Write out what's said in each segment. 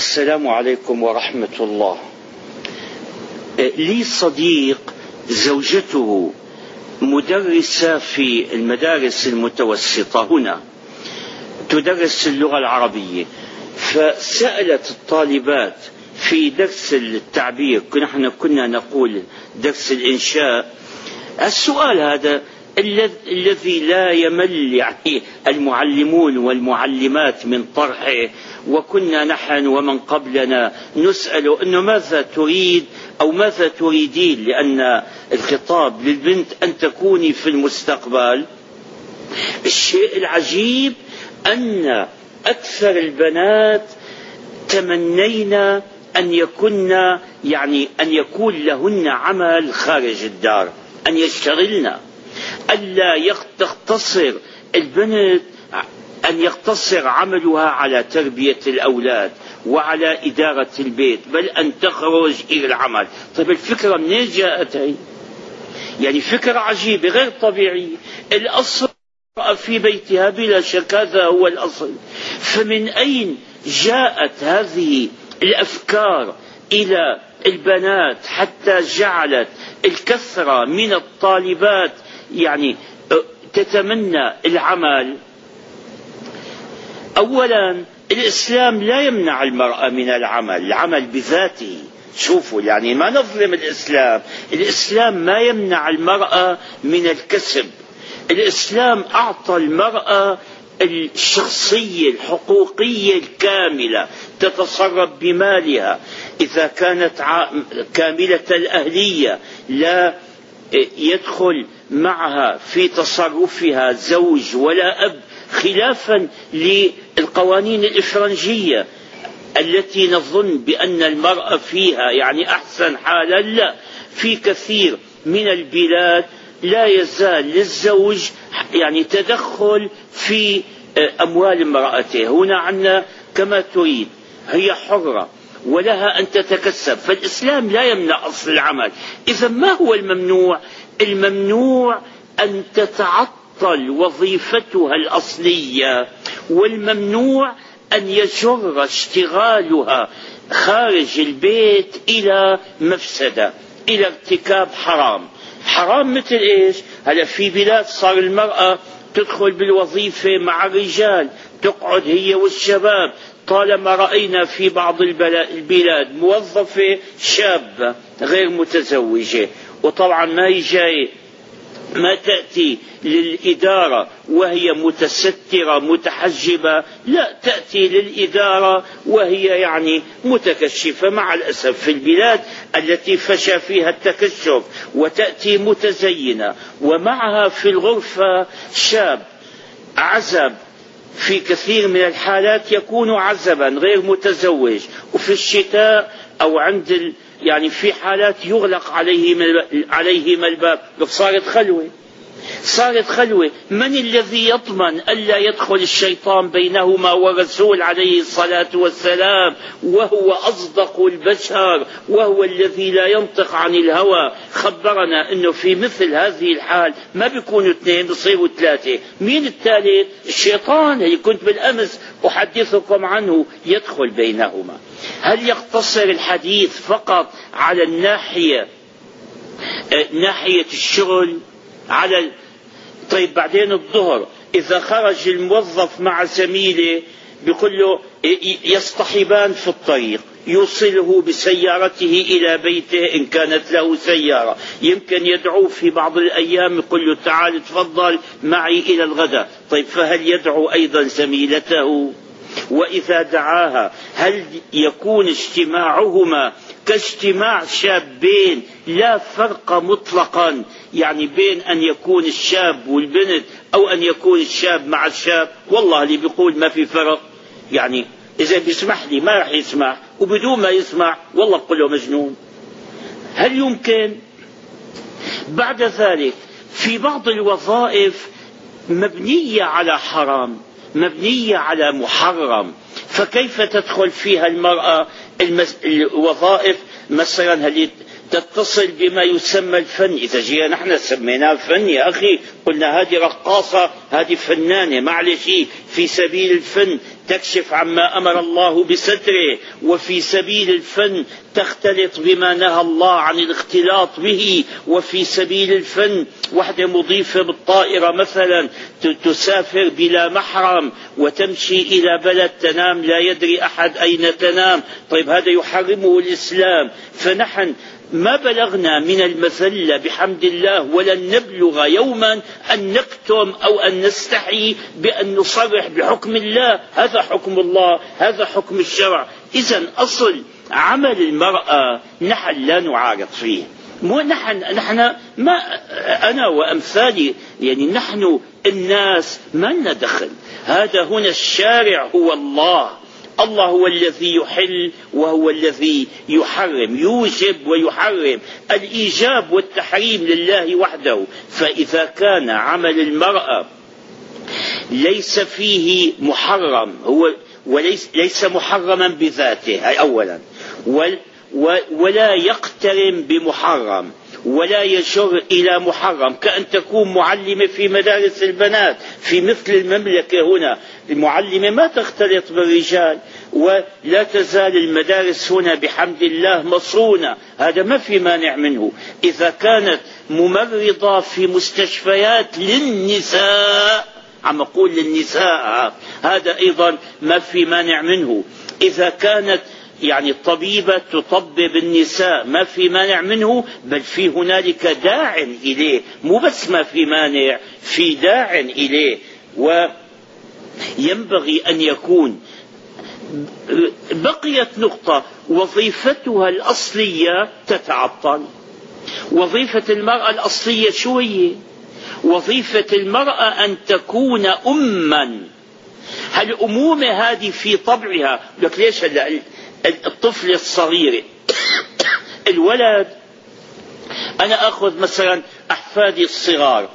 السلام عليكم ورحمة الله. لي صديق زوجته مدرسة في المدارس المتوسطة هنا تدرس اللغة العربية. فسألت الطالبات في درس التعبير نحن كنا نقول درس الإنشاء. السؤال هذا الذي لا يمل يعني المعلمون والمعلمات من طرحه. وكنا نحن ومن قبلنا نسأل أنه ماذا تريد أو ماذا تريدين لأن الخطاب للبنت أن تكوني في المستقبل؟ الشيء العجيب أن أكثر البنات تمنينا أن يكن يعني أن يكون لهن عمل خارج الدار أن يشتغلن. ألا تقتصر البنت أن يقتصر عملها على تربية الأولاد وعلى إدارة البيت بل أن تخرج إلى العمل. طيب الفكرة منين جاءت هي؟ يعني فكرة عجيبة غير طبيعية. الأصل في بيتها بلا شك هذا هو الأصل. فمن أين جاءت هذه الأفكار إلى البنات حتى جعلت الكثرة من الطالبات يعني تتمنى العمل. أولا الإسلام لا يمنع المرأة من العمل العمل بذاته. شوفوا يعني ما نظلم الإسلام. الإسلام ما يمنع المرأة من الكسب. الإسلام أعطى المرأة الشخصية الحقوقية الكاملة تتصرف بمالها. إذا كانت كاملة الأهلية لا يدخل معها في تصرفها زوج ولا أب خلافا للقوانين الإفرنجية التي نظن بأن المرأة فيها يعني أحسن حالا لا. في كثير من البلاد لا يزال للزوج يعني تدخل في أموال امرأته. هنا عندنا كما تريد هي حرة ولها أن تتكسب. فالإسلام لا يمنع أصل العمل. إذا ما هو الممنوع؟ الممنوع أن تتعطل وظيفتها الأصلية والممنوع أن يجر اشتغالها خارج البيت إلى مفسدة إلى ارتكاب حرام. حرام مثل إيش؟ هلا في بلاد صار المرأة تدخل بالوظيفة مع الرجال تقعد هي والشباب. طالما رأينا في بعض البلاد موظفة شابة غير متزوجة. وطبعا ما جاي ما تأتي للإدارة وهي متسترة متحجبة لا تأتي للإدارة وهي يعني متكشفة مع الأسف في البلاد التي فشى فيها التكشف وتأتي متزينة ومعها في الغرفة شاب عزب. في كثير من الحالات يكون عزبا غير متزوج وفي الشتاء أو عند يعني في حالات يغلق عليهما الباب. صارت خلوة. صارت خلوة. من الذي يضمن ألا يدخل الشيطان بينهما ورسول عليه الصلاة والسلام؟ وهو أصدق البشر وهو الذي لا ينطق عن الهوى. خبرنا أنه في مثل هذه الحال ما بيكونوا اثنين بصيروا ثلاثة. مين الثالث؟ الشيطان. اللي كنت بالأمس أحدثكم عنه يدخل بينهما. هل يقتصر الحديث فقط على الناحية ناحية الشغل؟ على طيب بعدين الظهر إذا خرج الموظف مع زميله بيقول له يصطحبان في الطريق يوصله بسيارته إلى بيته إن كانت له سيارة. يمكن يدعوه في بعض الأيام يقول له تعال تفضل معي إلى الغداء. طيب فهل يدعو أيضا زميلته؟ وإذا دعاها هل يكون اجتماعهما كاجتماع شابين لا فرق مطلقا يعني بين أن يكون الشاب والبنت أو أن يكون الشاب مع الشاب. والله اللي بيقول ما في فرق. يعني إذا بيسمح لي ما راح يسمع وبدون ما يسمع والله بقول له مجنون. هل يمكن؟ بعد ذلك في بعض الوظائف مبنية على حرام مبنية على محرم. فكيف تدخل فيها المرأة الوظائف؟ مثلا تتصل بما يسمى الفن. إذا جينا نحن سميناه فن يا أخي قلنا هذه رقاصة هذه فنانة. معلش في سبيل الفن تكشف عما أمر الله بستره وفي سبيل الفن تختلط بما نهى الله عن الاختلاط به وفي سبيل الفن وحدة مضيفة بالطائرة مثلا تسافر بلا محرم وتمشي إلى بلد تنام لا يدري أحد أين تنام. طيب هذا يحرمه الإسلام. فنحن ما بلغنا من المذلة بحمد الله ولن نبلغ يوما أن نكتم أو أن نستحي بأن نصرح بحكم الله. هذا حكم الله هذا حكم الشرع. إذا أصل عمل المرأة نحن لا نعارض فيه. مو نحن نحن ما أنا وأمثالي يعني نحن الناس ما لنا دخل. هذا هنا الشارع هو الله. الله هو الذي يحل وهو الذي يحرم يوجب ويحرم. الإيجاب والتحريم لله وحده. فإذا كان عمل المرأة ليس فيه محرم هو وليس ليس محرما بذاته هي اولا ولا يقترن بمحرم ولا يجر إلى محرم. كأن تكون معلمة في مدارس البنات في مثل المملكة هنا. المعلمة ما تختلط بالرجال ولا تزال المدارس هنا بحمد الله مصونة هذا ما في مانع منه. إذا كانت ممرضة في مستشفيات للنساء عم أقول للنساء هذا أيضا ما في مانع منه. إذا كانت يعني الطبيبة تطبب النساء ما في مانع منه بل في هنالك داع إليه. مو بس ما في مانع في داع إليه. وينبغي أن يكون بقيت نقطة وظيفتها الأصلية تتعطل. وظيفة المرأة الأصلية شو هي؟ وظيفة المرأة أن تكون أما. هالأمومة هذه في طبعها. لك ليش هلا الطفل الصغير. الولد أنا أخذ مثلا أحفادي الصغار.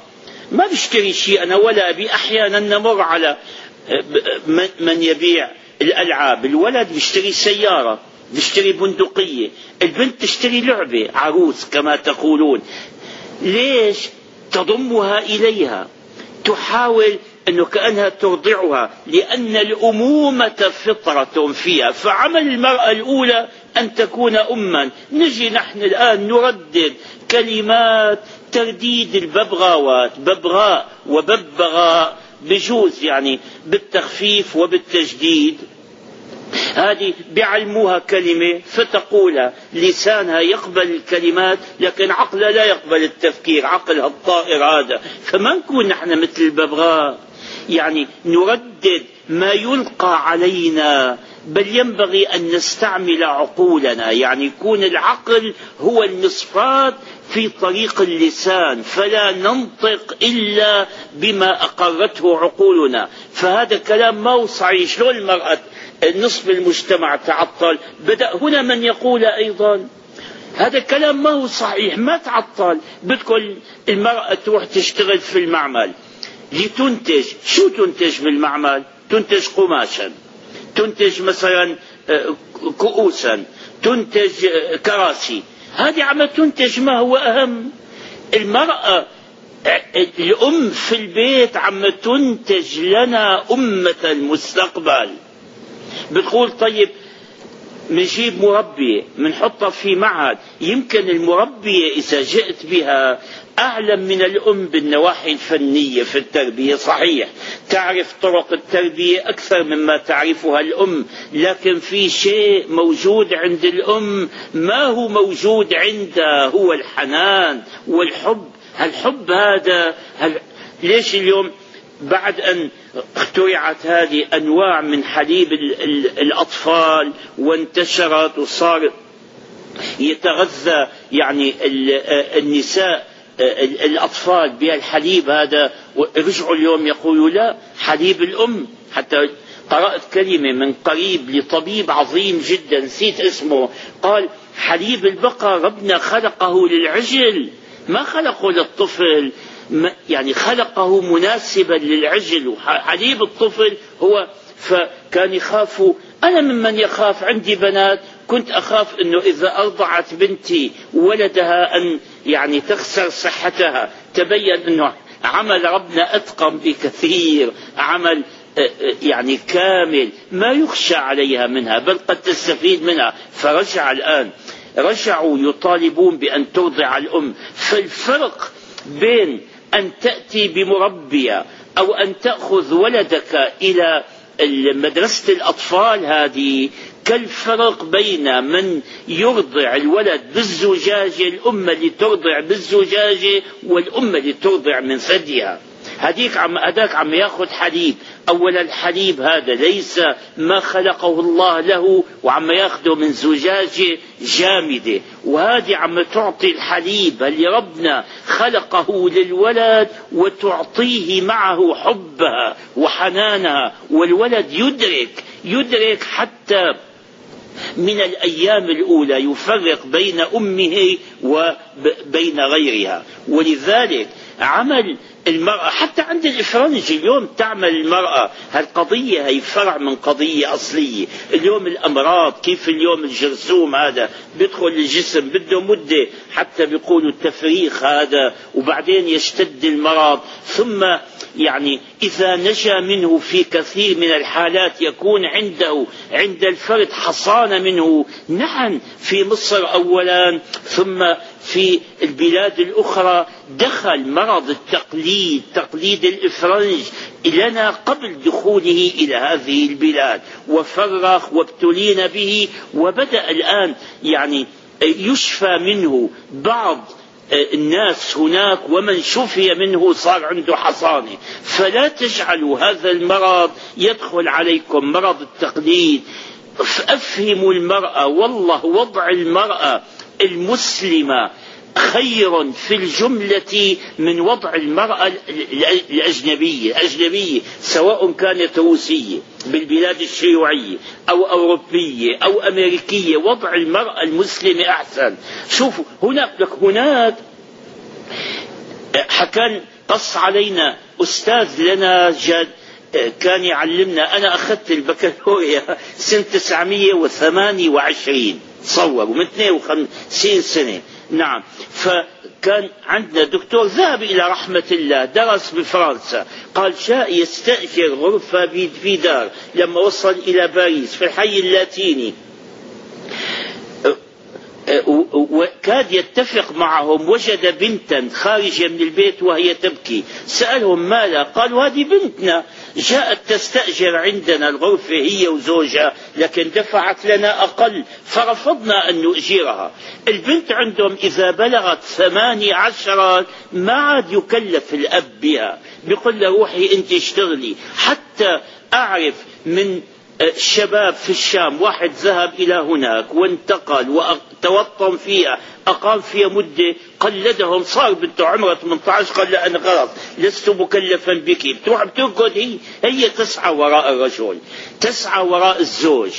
ما بشتري شيء أنا ولا أبي. أحيانا نمر على من يبيع الألعاب. الولد بيشتري سيارة بيشتري بندقية. البنت تشتري لعبة عروس كما تقولون. ليش تضمها إليها؟ تحاول أنه كأنها ترضعها لأن الأمومة فطرة فيها. فعمل المرأة الأولى أن تكون أما. نجي نحن الآن نردد كلمات ترديد الببغاوات ببغاء وببغاء بجوز يعني بالتخفيف وبالتجديد. هذه بيعلموها كلمة فتقولها. لسانها يقبل الكلمات لكن عقلها لا يقبل التفكير. عقلها الطائر هذا. فما نكون نحن مثل الببغاء؟ يعني نردد ما يلقى علينا بل ينبغي أن نستعمل عقولنا. يعني يكون العقل هو المصفاة في طريق اللسان فلا ننطق إلا بما أقرته عقولنا. فهذا كلام ما هو صحيح؟ شلون المرأة نصف المجتمع تعطل؟ بدأ هنا من يقول أيضا هذا الكلام ما هو صحيح؟ ما تعطل. بدكم المرأة تروح تشتغل في المعمل. لتنتج شو تنتج بالمعمل تنتج قماشا تنتج مثلا آه، كؤوسا تنتج آه، كراسي. هذه عم تنتج ما هو أهم؟ المرأة آه، الأم في البيت عم تنتج لنا أمة المستقبل. بتقول طيب بنجيب مربية بنحطها في معهد. يمكن المربية إذا جئت بها أعلم من الأم بالنواحي الفنية في التربية. صحيح تعرف طرق التربية أكثر مما تعرفها الأم لكن في شيء موجود عند الأم ما هو موجود عندها هو الحنان والحب. الحب هذا؟ هل ليش اليوم بعد أن اخترعت هذه أنواع من حليب الأطفال وانتشرت وصار يتغذى يعني النساء الأطفال بالحليب هذا رجعوا اليوم يقولوا لا حليب الأم. حتى قرأت كلمة من قريب لطبيب عظيم جدا نسيت اسمه. قال حليب البقر ربنا خلقه للعجل ما خلقه للطفل. يعني خلقه مناسبا للعجل. وحليب الطفل هو فكان يخاف أنا ممن يخاف؟ عندي بنات. كنت أخاف أنه إذا أرضعت بنتي ولدها أن يعني تخسر صحتها. تبين أنه عمل ربنا أتقن بكثير. عمل يعني كامل. ما يخشى عليها منها بل قد تستفيد منها. فرجع الآن. رجعوا يطالبون بأن ترضع الأم. فالفرق بين أن تأتي بمربية أو أن تأخذ ولدك إلى مدرسة الأطفال هذه كالفرق بين من يرضع الولد بالزجاجة الأم اللي ترضع بالزجاجة والأم اللي ترضع من ثديها. هديك عم هداك عم ياخذ حليب. اولا الحليب هذا ليس ما خلقه الله له وعم ياخذه من زجاجه جامدة. وهذه عم تعطي الحليب اللي ربنا خلقه للولد وتعطيه معه حبها وحنانها والولد يدرك يدرك حتى من الأيام الأولى يفرق بين أمه وبين غيرها. ولذلك عمل المرأة. حتى عند الإفرنج اليوم تعمل المرأة. هالقضية هي فرع من قضية أصلية. اليوم الأمراض كيف اليوم الجرثوم هذا؟ بيدخل الجسم بده مدة حتى بيقولوا التفريخ هذا وبعدين يشتد المرض. ثم يعني إذا نجا منه في كثير من الحالات يكون عنده عند الفرد حصانة منه. نعم في مصر أولا ثم في البلاد الأخرى دخل مرض التقليد تقليد الإفرنج لنا قبل دخوله إلى هذه البلاد. وفرخ وابتلينا به وبدأ الآن يعني يشفى منه بعض الناس هناك ومن شفي منه صار عنده حصانة. فلا تجعلوا هذا المرض يدخل عليكم مرض التقليد. أفهموا المرأة والله وضع المرأة المسلمة خير في الجملة من وضع المرأة الأجنبية الأجنبية سواء كانت روسية بالبلاد الشيوعية أو أوروبية أو أمريكية وضع المرأة المسلمة أحسن. شوفوا هناك لك هناك حكى قص علينا أستاذ لنا جد كان يعلمنا أنا أخذت البكالوريا سنة 928 تصوروا من 52 سنة. نعم. فكان عندنا دكتور ذهب إلى رحمة الله درس بفرنسا. قال شاء يستأجر غرفة في دار لما وصل إلى باريس في الحي اللاتيني. وكاد يتفق معهم. وجد بنتا خارجة من البيت وهي تبكي. سألهم ماذا؟ قالوا هذه بنتنا. جاءت تستأجر عندنا الغرفة هي وزوجها لكن دفعت لنا أقل فرفضنا أن نؤجرها. البنت عندهم إذا بلغت ثماني عشرة ما عاد يكلف الأب بها. بيقول له روحي أنت اشتغلي. حتى أعرف من الشباب في الشام. واحد ذهب إلى هناك وانتقل وتوطن فيها أقام فيها مدة قلدهم صار بده عمره 18 قال لا أنا خلاص لست مكلفا بك. بتروح بتركض هي هي تسعى وراء الرجل تسعى وراء الزوج.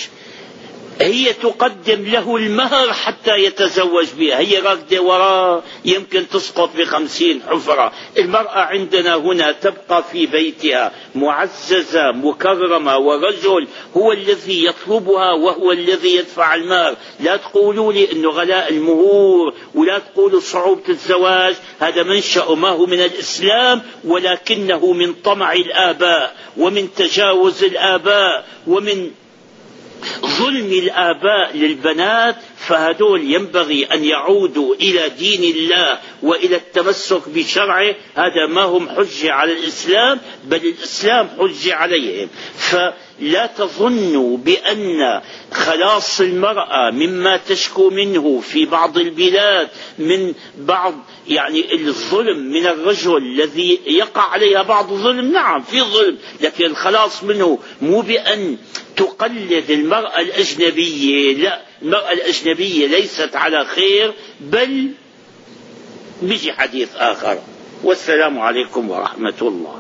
هي تقدم له المهر حتى يتزوج بها. هي راكدة وراه يمكن تسقط بخمسين حفرة. المرأة عندنا هنا تبقى في بيتها معززة مكرمة ورجل هو الذي يطلبها وهو الذي يدفع المهر. لا تقولوا لي إنه غلاء المهور ولا تقولوا صعوبة الزواج. هذا منشأ ما هو من الإسلام ولكنه من طمع الآباء ومن تجاوز الآباء ومن ظلم الآباء للبنات فهدول ينبغي أن يعودوا إلى دين الله وإلى التمسك بشرعه. هذا ما هم حجة على الإسلام بل الإسلام حجة عليهم. فلا تظنوا بأن خلاص المرأة مما تشكو منه في بعض البلاد من بعض يعني الظلم من الرجل الذي يقع عليها بعض الظلم. نعم في ظلم لكن الخلاص منه مو بأن تقلد المرأة الأجنبية لا المرأة الأجنبية ليست على خير بل بيجي حديث آخر. والسلام عليكم ورحمة الله.